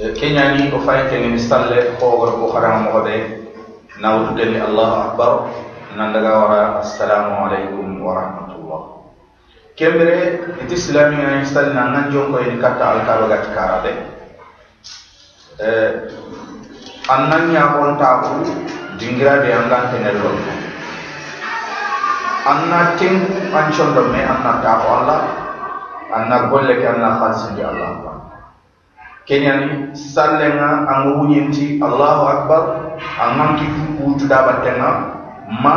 Eh, keñani o fayitengeni stalle hoogor ko haramohoɓe nawtugeni allahu akbar. Nandaga wara assalamu aleykum wa rahmatullah. Kembere iti silaminani stalle nangan jonkoyeni katta alkaaba gati karaɓe eh, annan ñagontaku dingiraɓe angantenel lon anna tengu an conɗon me anna taako allah. Anna golle ke anna halsindi allah. akbar kenyani sallenga an wuñinti allahu akbar an ŋan ki wujudabattenga ma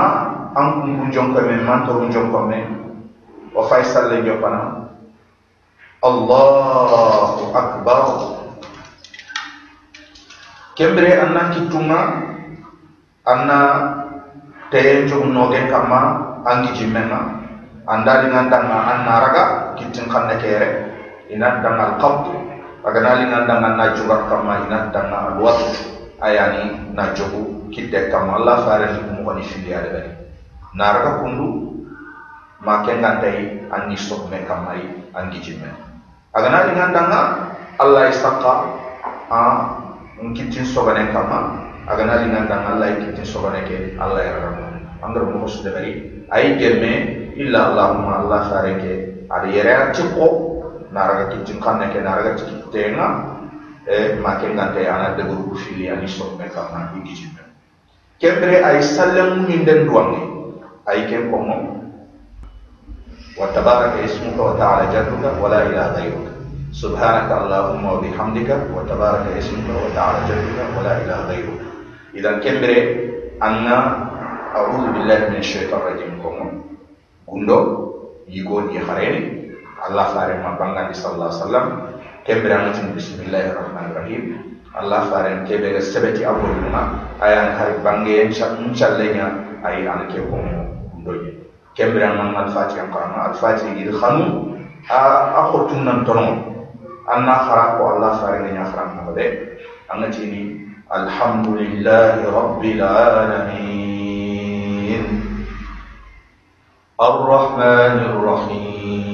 an kunku jonko men man toru men o fay salle jopana allahu akbar. Kembere anna kittunga anna teyen jogu nogen kamma ngandanga anna raga kittin kanne kere ina dangal qabdu aganali ngandanga na juga kamma ina danga ayani na jogu kitte kamma allah fare ni woni filiale bari naraga kundu. Ma kengantai anni sokme kamai angi jimme aganali ngandanga allah isaka a nkitin sogane kama aganali ngandanga allah ikitin sogane ke allah mo su debari ay gemme illa allahumma allah fareke ada yere tikko නරග කිචින් කන්න එක නරග චිත්තේ නම් ඒ මකෙන් ගන්න යන දෙගුරු ශිලිය අනිසොත් මේ කරන කිචින් මේ කේන්ද්‍රේ අයිසල්ලම් නින්දෙන් රුවන්නේ අයි කේ කොම وتبارك اسمك وتعالى جدك ولا اله غيرك سبحانك اللهم وبحمدك وتبارك اسمك وتعالى جدك ولا اله غيرك اذا كبري ان اعوذ بالله من الشيطان الرجيم كومون غوندو يغون يخرين الله فارم ما بانغان صلى الله عليه وسلم كمبري ان بسم الله الرحمن الرحيم الله فارم كبه سبتي اول ما ايان هر بانغي ان شاء الله اي ان كوم غوندو kembira man al-fatiha qarama al-fatiha gidi khanu a a khotun nan tono anna khara ko allah fare nya khara mo be anati ni alhamdulillahi rabbil alamin الرحمن الرحيم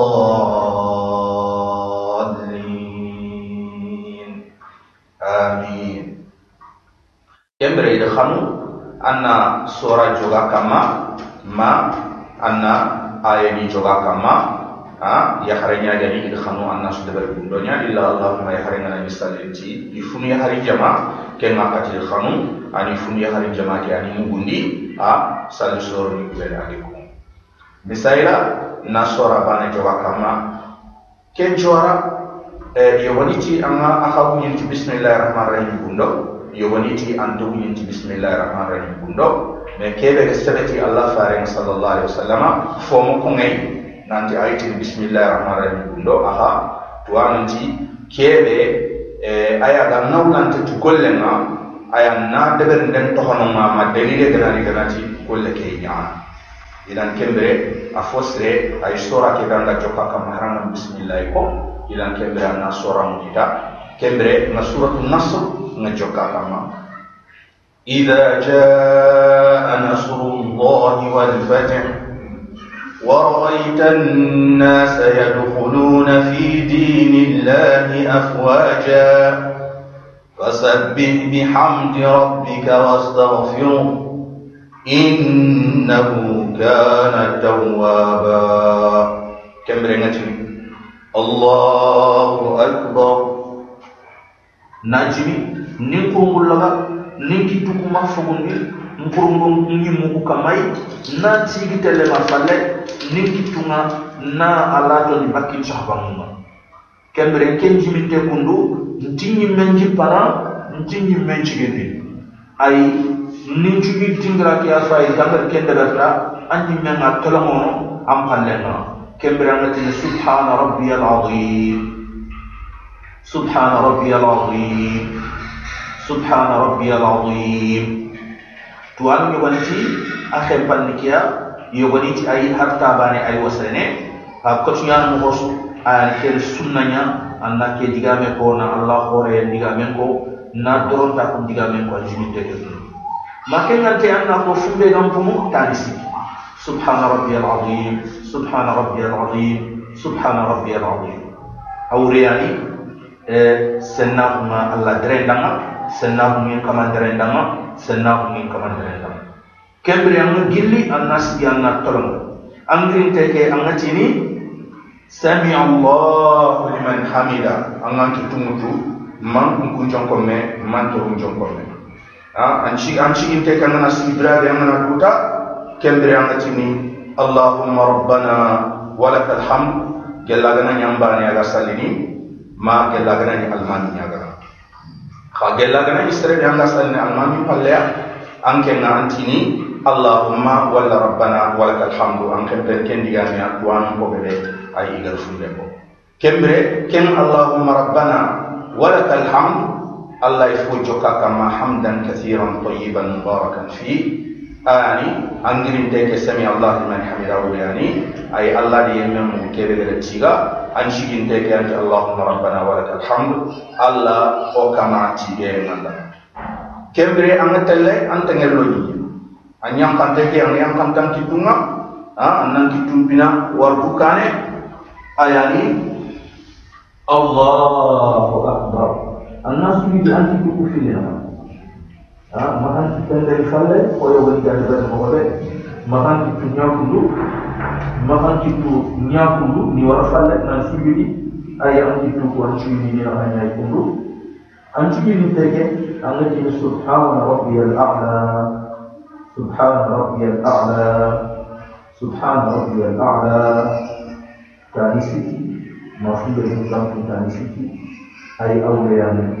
Anna sura joga kama ma anna aya ni joga kama ha ya harenya jadi ida khanu anna sudah berbundonya illa allahumma ya harenya na misalinti ifunu ya hari jama ke ngakati khanu ani funu ya hari jama ke ani mugundi ha sal sura ni kubele alikum misaila na sura bana joga kama ken jora e yoboniti anga akabu yinti bismillahirrahmanirrahim bundo yo woniti an dowñinti bisimillahi rahmani rahim. Ɗum ɗo mais keɓe ɓe sabati allah farema sallllahu alih wa sallama fomo koŋay nanti ayitini bisimillahi rahmani rahim. Ɗum aha tuwananti keɓe eh, ayaga nawlante tu golle ŋa aya na deɓere nden tohonoma ma dalile ganani ganati golle ke ñaana ilan kembere a fosre ay sora ke ganga jokka kam harangan bisimillahi ko ilan kembere ana soramuɗita na suratul nasr نجوكا كما إذا جاء نصر الله والفتح ورأيت الناس يدخلون في دين الله أفواجا فسبح بحمد ربك واستغفره إنه كان توابا كم الله أكبر نجمي nin kurungulaga nin kitukuma fogundi nkurungu nyimuku kamai na tigi telema falle nin kitunga na alato ni bakkin sahabangunga kembere ken jiminte kundu ntinyi menji para ntinyi menji gindi ay nin cugi tingra ki afa ay dangar kende gata anyi menga tolamono am pallenga kembere ngati subhana rabbiyal azim سبحان ربي العظيم سبحان ربي العظيم توان يوانتي أخي بانكيا يوانتي أي حتى باني أي وسنة كتيان مغوص أن كير سنة أن كي ديغامي كونا الله خوري ديغامي كو na doron ta kun diga men ko jini te ke ma ke ngante anna ko fumbe gam pumu tanisi subhana rabbiyal azim subhana rabbiyal azim subhana rabbiyal azim awriyani e senna kuma allah derendanga senna kuma kama derendanga senna kuma kama derendanga kembri ang gilli annas di anna tolong. Angrin teke angatini sami allah liman hamida. Angan kitumutu man kun jonko me man to jonko me ah anchi anchi inte kan na sidra de amana duta kembre anga tini allahumma rabbana walakal hamd. Gella gana nyamba ni aga salini ما قال لك أنا المانيا غا فقال لك أنا استرد عند سالنا المانيا ولا ان كان انتني اللهم ولا ربنا ولك الحمد ان كان كان دي غامي وان بوبي اي غير فندبو كمبري كن اللهم ربنا ولك الحمد الله يفوجك كما حمدا كثيرا طيبا مباركا فيه آني أنجرين تيك سمي الله لمن حمده يعني أي الله دي يمم كبير التيغا أنشيكين تيك أنت اللهم ربنا ولك الحمد الله هو كما تيغي من الله كبري أنت اللي أنت نلوني أن يمكن تيك أن يمكن تنكتونا أن نكتونا بنا واربوكاني أياني Allahu Akbar. Anas ni anti buku filem. Ah, makan kita dari fale, koyo wali gadi bari mo be. Makan kita nyakulu, makan kita nyakulu ni wara fale na sibidi ay ang kita ko sibidi ni ang ay kundu. Ang sibidi tege ang ni subhana rabbiyal a'la. Subhana rabbiyal a'la. Subhana rabbiyal a'la. Tadi sisi maksud dari Islam kita di sini ay awliya senang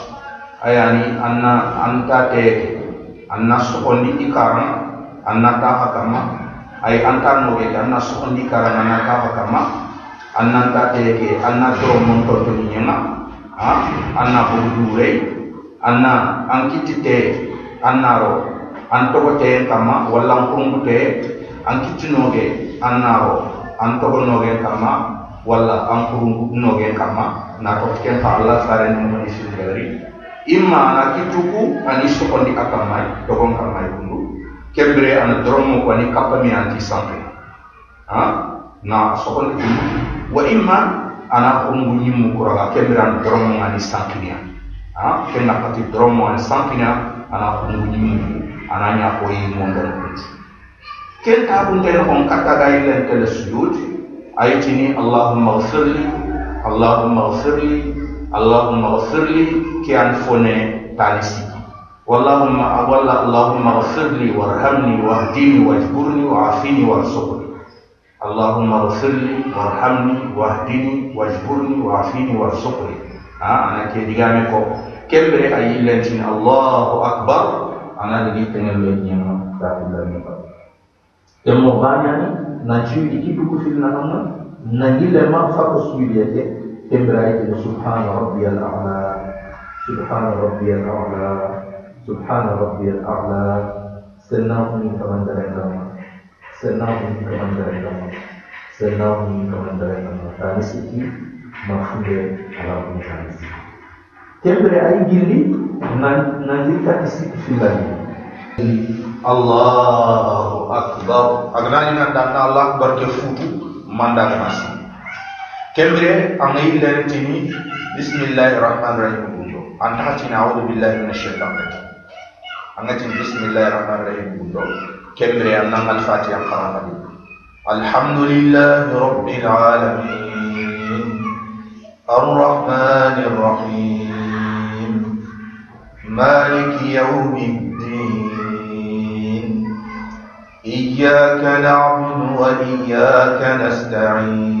ayani anna anta te anna sokondi ikaram anna ta hakama ay anta no ge anna sokondi karam anna ta hakama anna ta te ke anna to mon to to nyama ha? Anna budu re anna ankiti te anna ro anto te kama walla kungu te ankiti no ge anna ro an togo nogen kama walla an kurungu nogen kama. Na to ken fa Allah sare no mani sirgari imma na kituku ani sokondi akamai togon kamai kundu kebre an dromo ko ni kapami anti sanke ha? Na sokondi kundu wa imma ana kungu nyimu kuraga kebre an dromo ani sankinya ha? Ken na pati dromo ani sankinya ana kungu nyimu ana nya ko yi kundu ken tabun tele on kata gailen tele sujud. Allahumma ighfirli allahumma ighfirli اللهم اغفر لي كي انفوني تانسي واللهم ولا اللهم اغفر لي وارحمني واهدني واجبرني وعافيني وارزقني اللهم اغفر لي وارحمني واهدني واجبرني وعافيني وارزقني ها أنا كي ديغامي كو كيمبري اي لنتين الله اكبر أنا دي نيما لنيما الله لنيما تمو غانيا نجي ديكي بكو في لنا نجي لما فاكو سويليتي itu Subhan Rabbiyal A'la, Subhan Rabbiyal A'la, Subhan Rabbiyal A'la, senang ni kemandaran nama, senang ni kemandaran nama, senang ni kemandaran nama. Tadi sini mahfud alam ni tadi. Tembrai gili, nanti tak isi film Allahu akbar. Agnani nan كمجة أمي لرتني بسم الله الرحمن الرحيم. بوجو أن تحتي نعوذ بالله من الشيطان. الرجيم أنتي بسم الله الرحمن الرحيم. بوجو كمجة أن الفاتحة قرأنا الحمد لله رب العالمين. الرحمن الرحيم. مالك يوم الدين. إياك نعبد وإياك نستعين.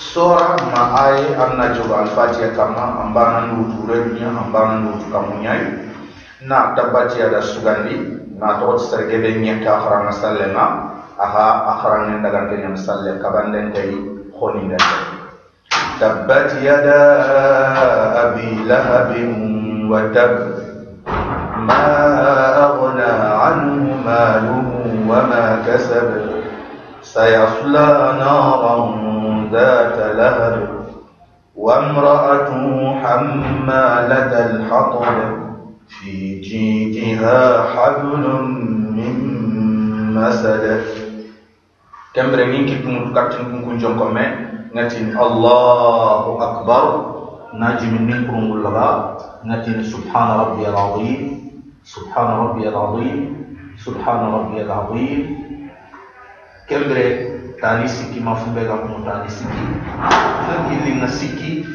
sora maai aye anna jogo alfatiha kama ambanandu turenya ambanandu kamunyai na tabbati ada sugandi na tawat sergebe nyeka haranga sallema aha aharanga daga kenya salle kabanden kai khoni da tabbat yada abi lahabin wa tab ma aghna anhu maluhu wa ma kasab. Sayasla naran ذات لهب وامرأته حمالة الحطب. في جيدها حبل من مسد. كمبر برمين كيف كون كاتين كون كون جون كومي الله أكبر نجم من منكم لغا ناتين سبحان ربي العظيم سبحان ربي العظيم سبحان ربي العظيم كم برمين tani siki mafumbe taanisiki mafumbega siki taanisiki ili nasiki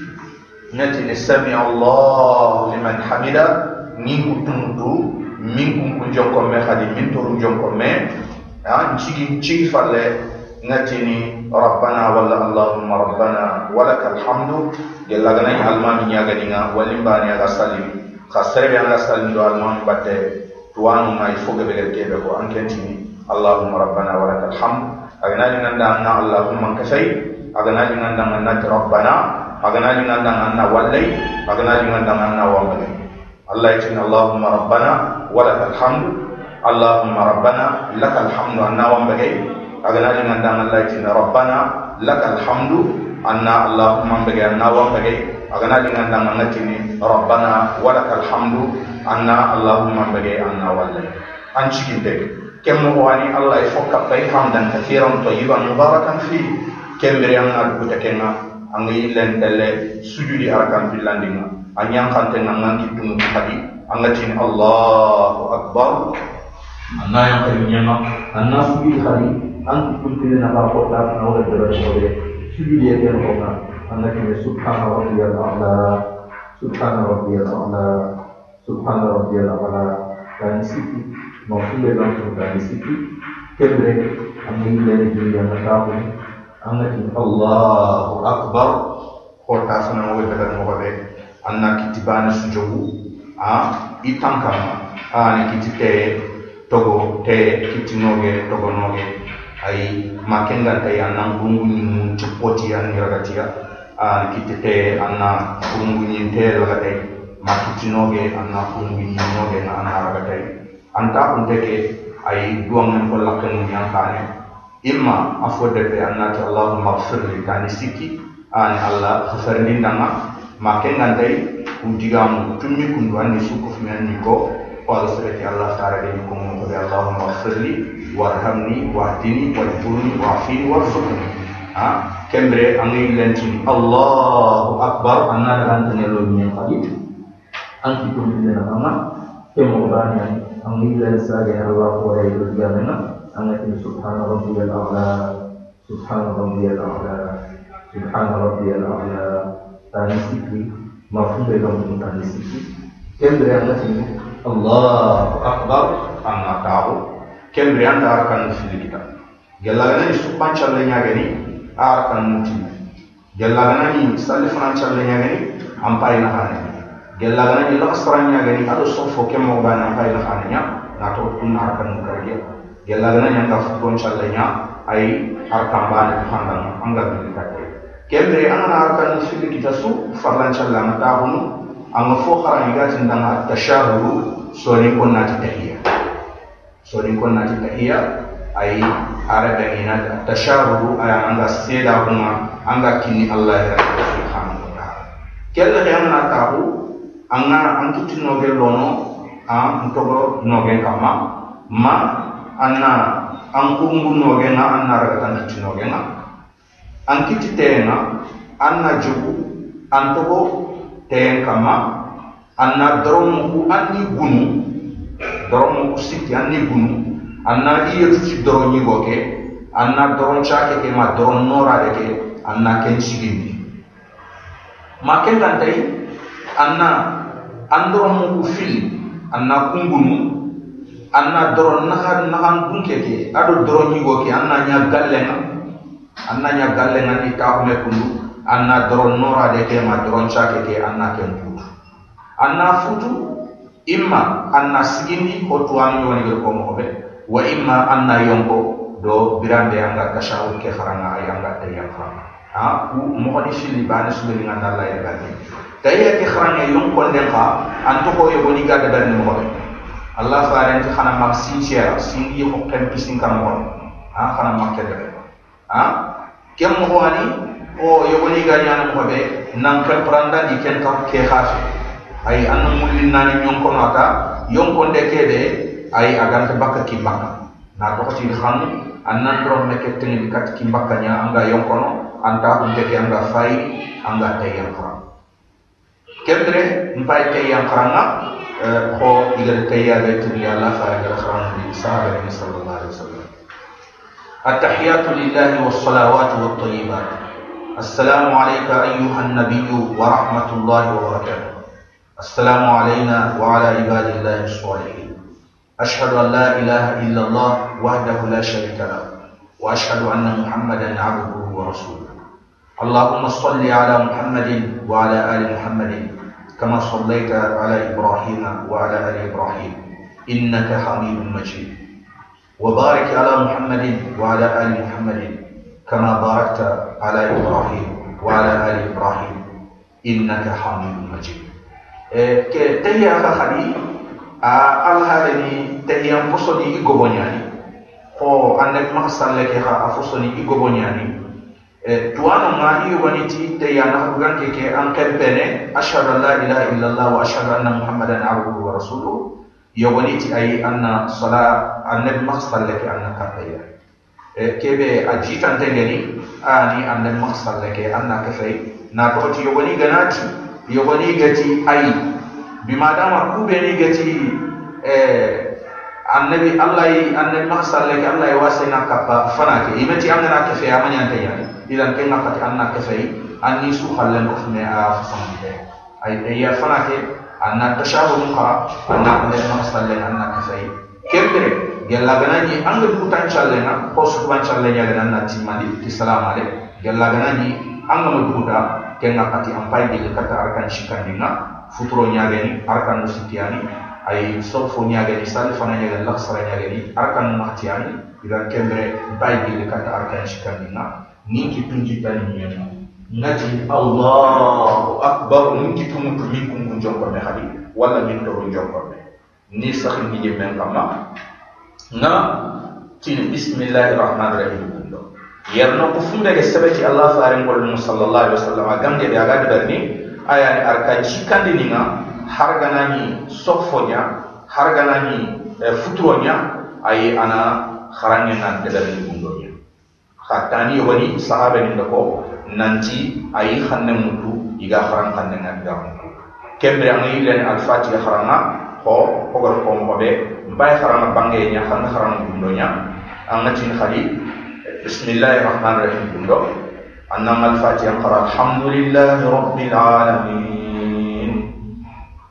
natine samia allahu liman hamida ni kutunutu min kunku jonkomme hadi min toru jonkomme cigi cigi falle ngatini rabbana wala allahumma rabbana walaka alhamdu gellaganayi almami ñaganiga wallimbani aga salimi xa serebe anga salmido almami batte tuwanunga il faut geɓeger keɓe ko ankentini allahumma rabbana walaka alhamdu agana ñinanda anna allahumma kasay agana ñinanda annati rabbana agana ñinanda anna wallay agana ñinanda anna wallay allah yitin allahumma rabbana walaka alhamdu allahumma rabbana laka alhamdu anna wambalay agana ñinanda allah yitin rabbana laka alhamdu anna allahumma mbege anna wambalay agana ñinanda annatini rabbana walaka alhamdu anna allahumma mbege anna wallay anchi cikin wani allah e fokka bay hamdan kathiran tayyiban mubarakan fi. Kembere an adu kenga an yilen telle sujudi arkan billandinga anyang kante nangan kitunu hadi an tini allahu akbar. Anna yang kalinya anna sujudi hadi an kulkile na ba ko ta na wala da shore shi ne ya ko na annaki ne subhana rabbiyal a'la subhana rabbiyal a'la subhana rabbiyal a'la dan siki 뭐 흘러간 분과 있기 때문에 amindan yang tahu angati Allahu akbar ko ta sana wo daga mo be anna kitibana sujogu a itanka a ni kitite togo te kitinoge togo noge ay makenga te anna ngungu ni mun chupoti ya ni ragatia a ni kitite anna gungu ni te ragatai makitinoge anna gungu ni noge na anna ragatai anta unteke ay duang nan ko lakkan yang kane imma afode pe anna ta allahumma li kani siki. An allah khafarni danga makenga tay ujigamu tummi kundu sukuf men ni ko qala sirati allah ta'ala ni ko mo allahumma ighfir li warhamni wahdini wajburni wafini warzuqni. Ha? Kembre angi lentini Allahu akbar. Anna dalam tenelo ni tadi anki tu ni na ama kemo bani angi len sage Allah ko ay lu gamena anaki subhana rabbiyal a'la subhana rabbiyal a'la subhana rabbiyal a'la tani sikri mafhum dalam tani sikri kembre anaki Allahu akbar anna ta'ala kembri anda arkan fili kita gella gana ni supan gella gana na la asra nya gani ado sofo kemo bana ampai na hane nya. Na to kun arkan mukarge gella gana nya ka fupon challe nya ai arkan bana handan anga bi ka kembri anda arkan fili kita su farlan challe na ta hunu anga fo khara ni gatin dan tashahuru so ni kon na tahiyya soni ko nati tahiyya ay ara dangina tasharudu aya anga seda kuma anga kini allah ya subhanahu wa ta'ala kella na anga antu tino ge lono a ntogo no ge kama ma anna an kurungunnogenga anna ragatan kittinogenga an kitti teyenga anna jogu an togo teyen kamma anna doromuku anni gunu doromuku sikki anni gunu anna iyetuti doron ñigo ke anna doron cake ke ma doron norade ke anna ken sigindi ma ken gantay anna an doromuku fili anna kungunu anna doron nahan nahan bunke ke ado doron yigo ke anna nya gallenga anna nya gallenga ni tahume kundu. Anna doron nora de ke ma doron chake ke anna ken putu anna futu imma anna sigindi hotu an yoni ko mo be wa imma anna yonko do birande anga tashawu ke faranga ay anga te yang faranga ha? Ku mo di fili bana sumeli ngana la ya gadi tayi ke faranga yonko den ka an to ko yoboni gada ben mo be allah farenti xana mak sintiera singi ko ken pisin kan mo ha? Xana mak kede ha? Kem mo wani o yogoni ga nyana mo be nan kan pranda di ken ta ke khafi ay an mulin nani nyon ko nata yon ko de ay aganta bakka ki bakka na to ci xan an nan do me ke tin di kat ki bakka anga yon ko no anta ko خران صحابة صلى الله عليه وسلم التحيات لله والصلوات والطيبات السلام عليك أيها النبي ورحمة الله وبركاته السلام علينا وعلى عباد الله الصالحين أشهد أن لا إله إلا الله وحده لا شريك له وأشهد أن محمدا عبده ورسوله اللهم صل على محمد وعلى آل محمد كما صليت على إبراهيم وعلى آل إبراهيم. إنك حميد مجيد. وبارك على محمد وعلى آل محمد كما باركت على إبراهيم وعلى آل إبراهيم. إنك حميد مجيد. تهيأ خالي الله هذه تهيأ فصلي إيغوبونياني. هو أنك ما صلى لك فصلي إيغوبونياني. Eh, tuwano ma iyo wani ti te ya na hugan ke ke an kempene eh. ashhadu an la ilaha illallah wa ashhadu anna muhammadan abduhu wa rasulu yo wani ti ayi anna sala annabi maqsal laki anna kafaya eh, kebe ajitan tengeni ani annabi maqsal laki anna kafai. Na ko ti yo wani ganati yo wani gati ayi bima dama ku ni gati eh annabi allah annabi mahsallake allah yi wasena kappa fanake imeti amna kafe amanya tayani idan ken na anna ke fay anni su khallen ko fune a fasamde ay ya fana ke anna tashabu khara anna ne ma sallen anna ke fay kembere gella ganani anga butan challe na ko su ban challe nya gana na timani ti salam ale gella ganani anga ma duda ken na kati ampai de kata arkan shikandinga futuro nya gani arkan sitiani ay sofo nya gani sal fana nya gani laksara nya gani arkan mahtiani idan kembere bay de kata arkan shikandinga ni kitu jitani nyema ngati allahu akbar ni kitu mutu min kum kun jokko me hadi wala min do jokko me ni sax ni je men kama na tin bismillahir rahmanir rahim kundo yerno ko funde ge sabati allah faare ngol mu sallallahu alaihi wasallam gamde be aga berni aya ni arka cikande ni nga har ganani sofonya har ganani futronya ay ana kharanye nan berni kundo khatani wani sahaba ni ko nanti ayi khanne mutu iga kharan khanne na ga mutu. Kembre ang ilen al fatiha kharana ko ko gar ko mo be mbay kharana bange nya khanne kharana bundo nya ang tin khali bismillahir rahmanir rahim al fatiha qara alhamdulillahi rabbil alamin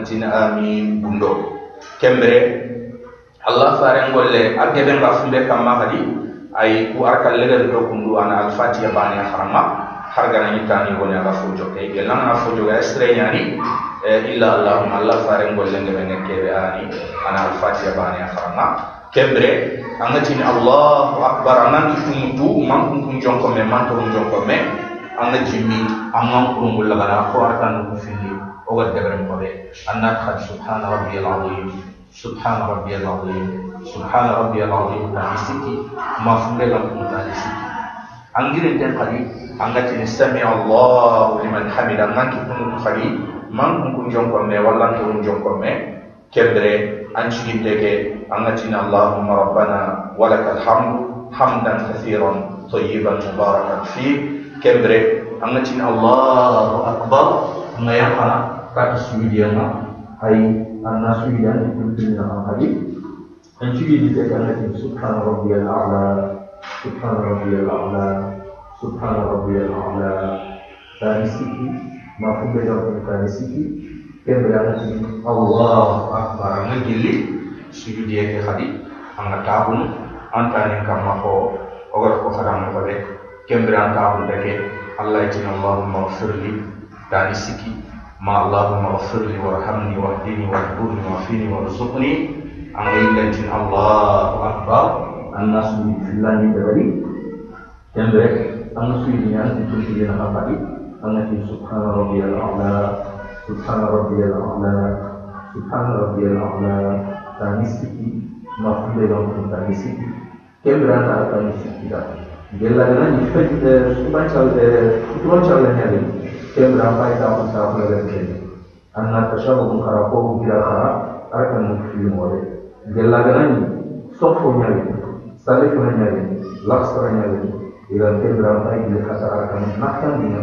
atina amin ah, bundo. Kembere allah faren golle a geben ga funde kamma kadi ay ku arkal legal do kundu ana alfatiha bani harama har gana ni tani woni aga fojo kay gelan na fojo ga estre nyani eh, illa allahumma allah faren golle ngebe ne kebe ani ana alfatiha bani harama kembre angatini allahu akbar anan ifuntu man kun kun jonko me man to jonko me ko arkan هو الدبر المقابل. أن أدخل سبحان ربي العظيم. سبحان ربي العظيم. سبحان ربي العظيم. تعيسيتي مفهوم لكم تعيسيتي أنجل تنقلي أنك نستمع الله لمن حمد. أنك كنت تخلي من كنت جنكم. ولا كنت جنكم. كبري أن شجبتك أنتنا اللهم ربنا ولك الحمد. حمدا كثيرا. طيبا مباركا. فيه. كبري أنتنا الله أكبر. ما يقرأ؟ tanisuyidiyama ay annasuyidan kullu amali dan juga dibacakan itu subhana rabbiyal a'la subhana rabbiyal a'la subhana rabbiyal a'la. Dari sisi maupun beda dari sisi yang berarti Allah akbar. Ngejili sujud dia ke tadi angkat tahun antara yang kamu ko ogar ko kadang ko dek kemberan tahun dek Allah itu Allahumma firli dari ما اللهم اغفر لي وارحمني واهدني واجبرني وعافني وارزقني عليك الله أكبر. الناس بالله جبلي. جنبك الناس بالله لنا نقطعي انك سبحان ربي الأعلى سبحان ربي الأعلى سبحان ربي الأعلى تانيسكي مفهوم لهم تانيسكي كم رانا تانيسكي لا جل جلاله سبحان الله سبحان الله يعني apa itu apa sah lagi anna tashabu karapo bila kara akan mufil mole gela gela ni sofo nyali salif na nyari lax na nyari ila kebra ta ila kasara kan nakkan dina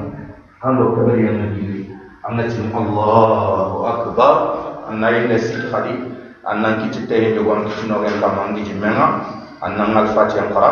ando kabari yang nabi amna cin allahu akbar anna ila sit khadi anna kiti tene de wan kiti no gen kam angi jimenga anna ngal fatiha qara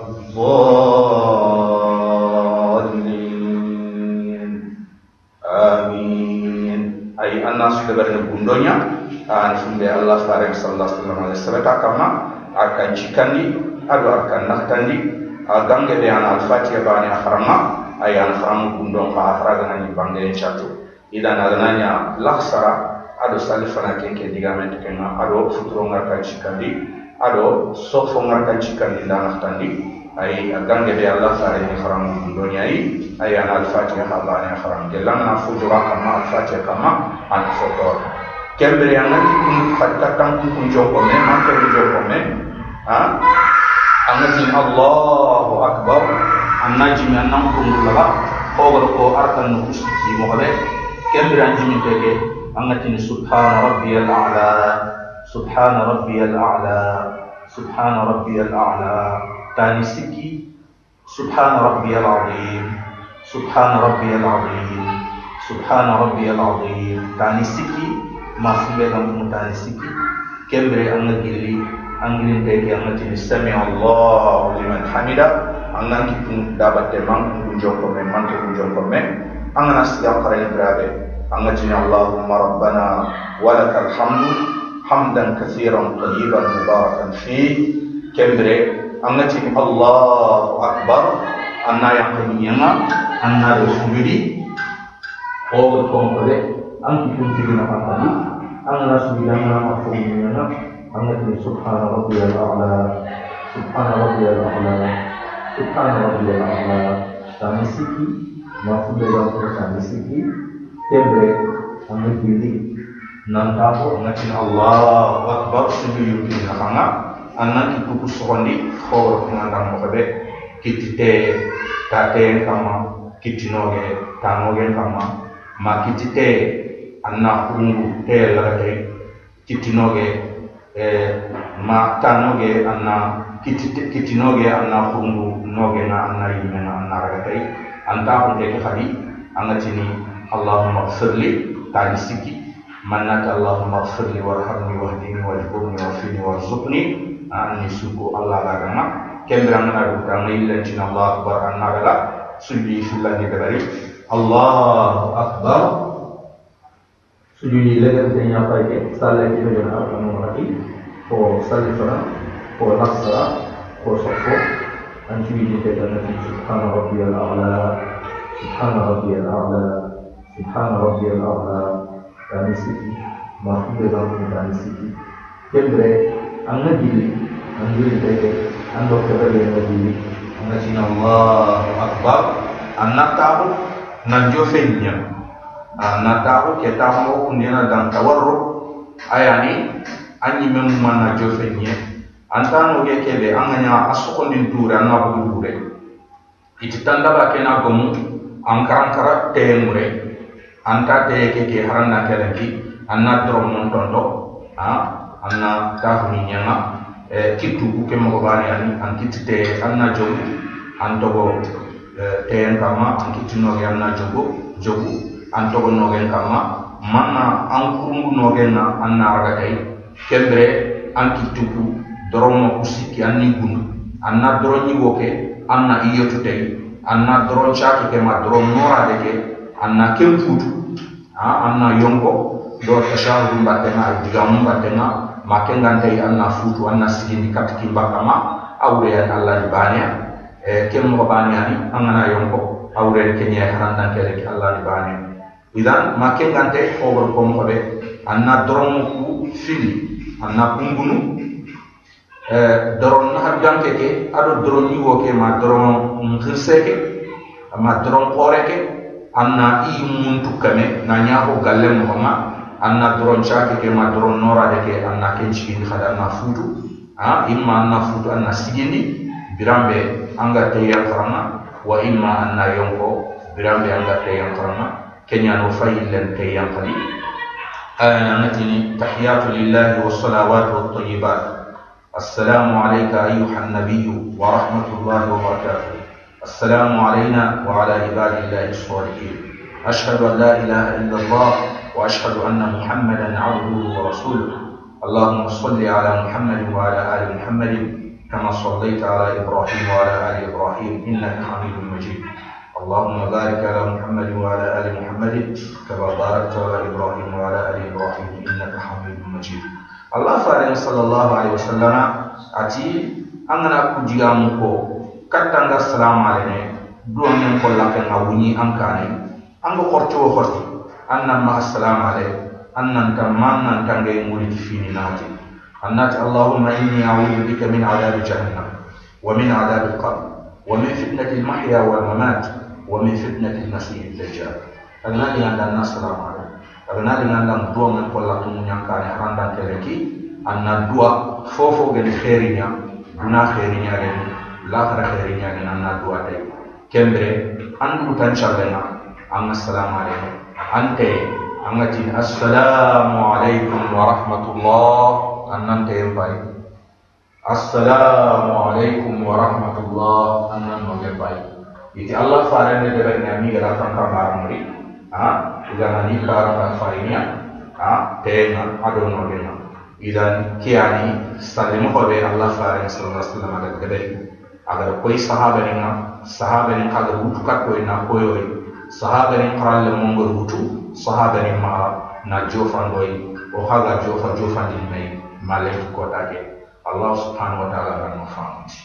آمين أي الناس كبرنا بندونيا an sumbe allah fare sallallahu alaihi wasallam kama akan cikandi ado akan naktandi agange be an al-fatiha bani akhrama ay an khram gundon ka akhraga nani bange chatu idan agananya laksara ado salifana kenke digamente kenga ado futuro ngar kan cikandi ado sofo ngar kan cikandi dan naktandi أي أدنى بيا الله سعر يخرم من الدنيا أي أي أنا الفاتحة خلا يخرم جلنا نفوز كما الفاتحة كما أنا فطور كم بري أنا كم حتى كم كم جوكو من؟ ما كم جوكو من؟ ها؟ أنا زين الله أكبر. أنا جميع نام كم دلوا هو ركوا أركان نقص في مهلة كم بري أنا جميع تيجي أنا تين سبحان ربي الأعلى سبحان ربي الأعلى. سبحان ربي الأعلى, سبحان ربي الأعلى. Tani siki subhana rabbiyal azim subhana rabbiyal azim subhana rabbiyal azim. Tani siki mafumbe kan mutane siki kembre anga gilli angilin teke anga tini sami Allah liman hamida anga ki pun dabatte man kun joko men man kun joko men anga nasi yang kare brabe anga tini Allahumma rabbana hamdu hamdan kathiran tayyiban mubarakan fi kembre anga tini Allahu akbar anna yang kenyanga anna rusuli oh kongkole anki pun tigina tadi? Angna subidana mafhumina angna ti subhana rabbiyal a'la subhana rabbiyal a'la subhana rabbiyal a'la kami siki mafhumina kami siki tebre ki kuku sokondi khawr ngandang mokabe kitite taten kama kitinoge tanoge kama ma kitite anna kungu te lagate kitinoge e ma tanoge anna kitinoge anna kungu noge na anna yime na anna raga tay anta ko ke khadi anga tini allahumma ighfirli tani sikki mannata allahumma ighfirli warhamni wahdini wajburni wafini warzuqni anni suku allah la gama kembra ngana du ta ngi lentin allah akbar anna gala sulli sulani dabari allah akbar sujudi legal te nya fay ke sala ki do na ko rati ko sali fara ko nasra ko sokko an sujudi te nabi subhana rabbiyal a'la subhana rabbiyal a'la subhana rabbiyal a'la dan siki ko dan siki kembre an gili an gili te ke an do ke da ne gili an sina allah akbar. An natabu nan jo fenya na taxu ke taxamo kundena dan tawarru ayani anyi memu manna jofe nye anta no ge kebe anganya asukondin dure anga bugu dure. Iti tandaba kena gomu angkaran kara temure anta te ke ke haranda kelenki anna drom mon tondo ha anna kafiri ñanga eh, kittu kuke mogo bane ani an kittite anna jogu an togo eh, teyen kama an kittinoge anna jogo jogu an togo nogen kama manna an kurungu nogen na an naragatay kembere an kittuku doronma kusikki an ni gundu an na doron ñigo ke an na iyyotutey an na doron caki ke ma doron norade ke an na ken putu an na yonko do tashahudu mbattenga digamu mbattenga ma kengantay an na futu an na sigindi katiki mbakama awre an allah e kem mo baniya ni an na yonko awre kenya harandan kele ki allah di baniya idan make ngante hobor kom hobe anna ku fili anna kungunu eh doron na har janke ke ni ma doron ngirse ke ma doron pore anna i muntu kame na nya ko galle mo ma anna doron chake ke ma doron nora de ke anna ke chigindi khada anna futu ha imma anna futu anna sigindi birambe anga tayyan farama wa imma anna yonko birambe anga tayyan farama كنيا نفيل لن كيانقلي أنا نتني تحيات لله والصلوات والطيبات السلام عليك أيها النبي ورحمة الله وبركاته السلام علينا وعلى عباد الله الصالحين أشهد أن لا إله إلا الله وأشهد أن محمدا عبده ورسوله. اللهم صل على محمد وعلى آل محمد كما صليت على إبراهيم وعلى آل إبراهيم إنك حميد مجيد. اللهم بارك على محمد وعلى آل محمد كما باركت على إبراهيم وعلى آل إبراهيم إنك حميد مجيد. الله فارن صلى الله عليه وسلم. angana kujigamu ko kattanga salamu alene duwangen kollake nga wuni ankane anga hortiwo horti annan ma assalamu ale annan tam mannan tange muliti fini nati annati allahumma inni a'udhu bika min adabi jahannam wa min adabi alqabr wa min fitnati almahya wal mamat ومن فتنة المسيح الدجال أغنى لي عند الناس سلام عليكم أغنى لي عند الدعاء من كل تمون ينكاري حراندا كيركي أن الدعاء فوفو غن خيرينيا دنا خيرينيا غن لا خير خيرينيا غن أن الدعاء تي كمبري أن تنشالنا ante angatin assalamu alaikum warahmatullah. annan te bay assalamu alaikum warahmatullah. annan mo bai iti allah faare ne de bay ni gara tan tan bar muri. Ha? Iga ni bar ta faare ni ha? Te na adon no ge na. Iga ki ani stade mo ko be allah faare sallallahu alaihi wasallam de agar koi sahabe ni na sahaba ni kagar utukat koi na koi hoy sahabani qaralle mongol hutu sahabani ma na jofanɗoy o haga jofa jofandin nayi ma lefkoɗake allah subhanahu wa taala ganno famuti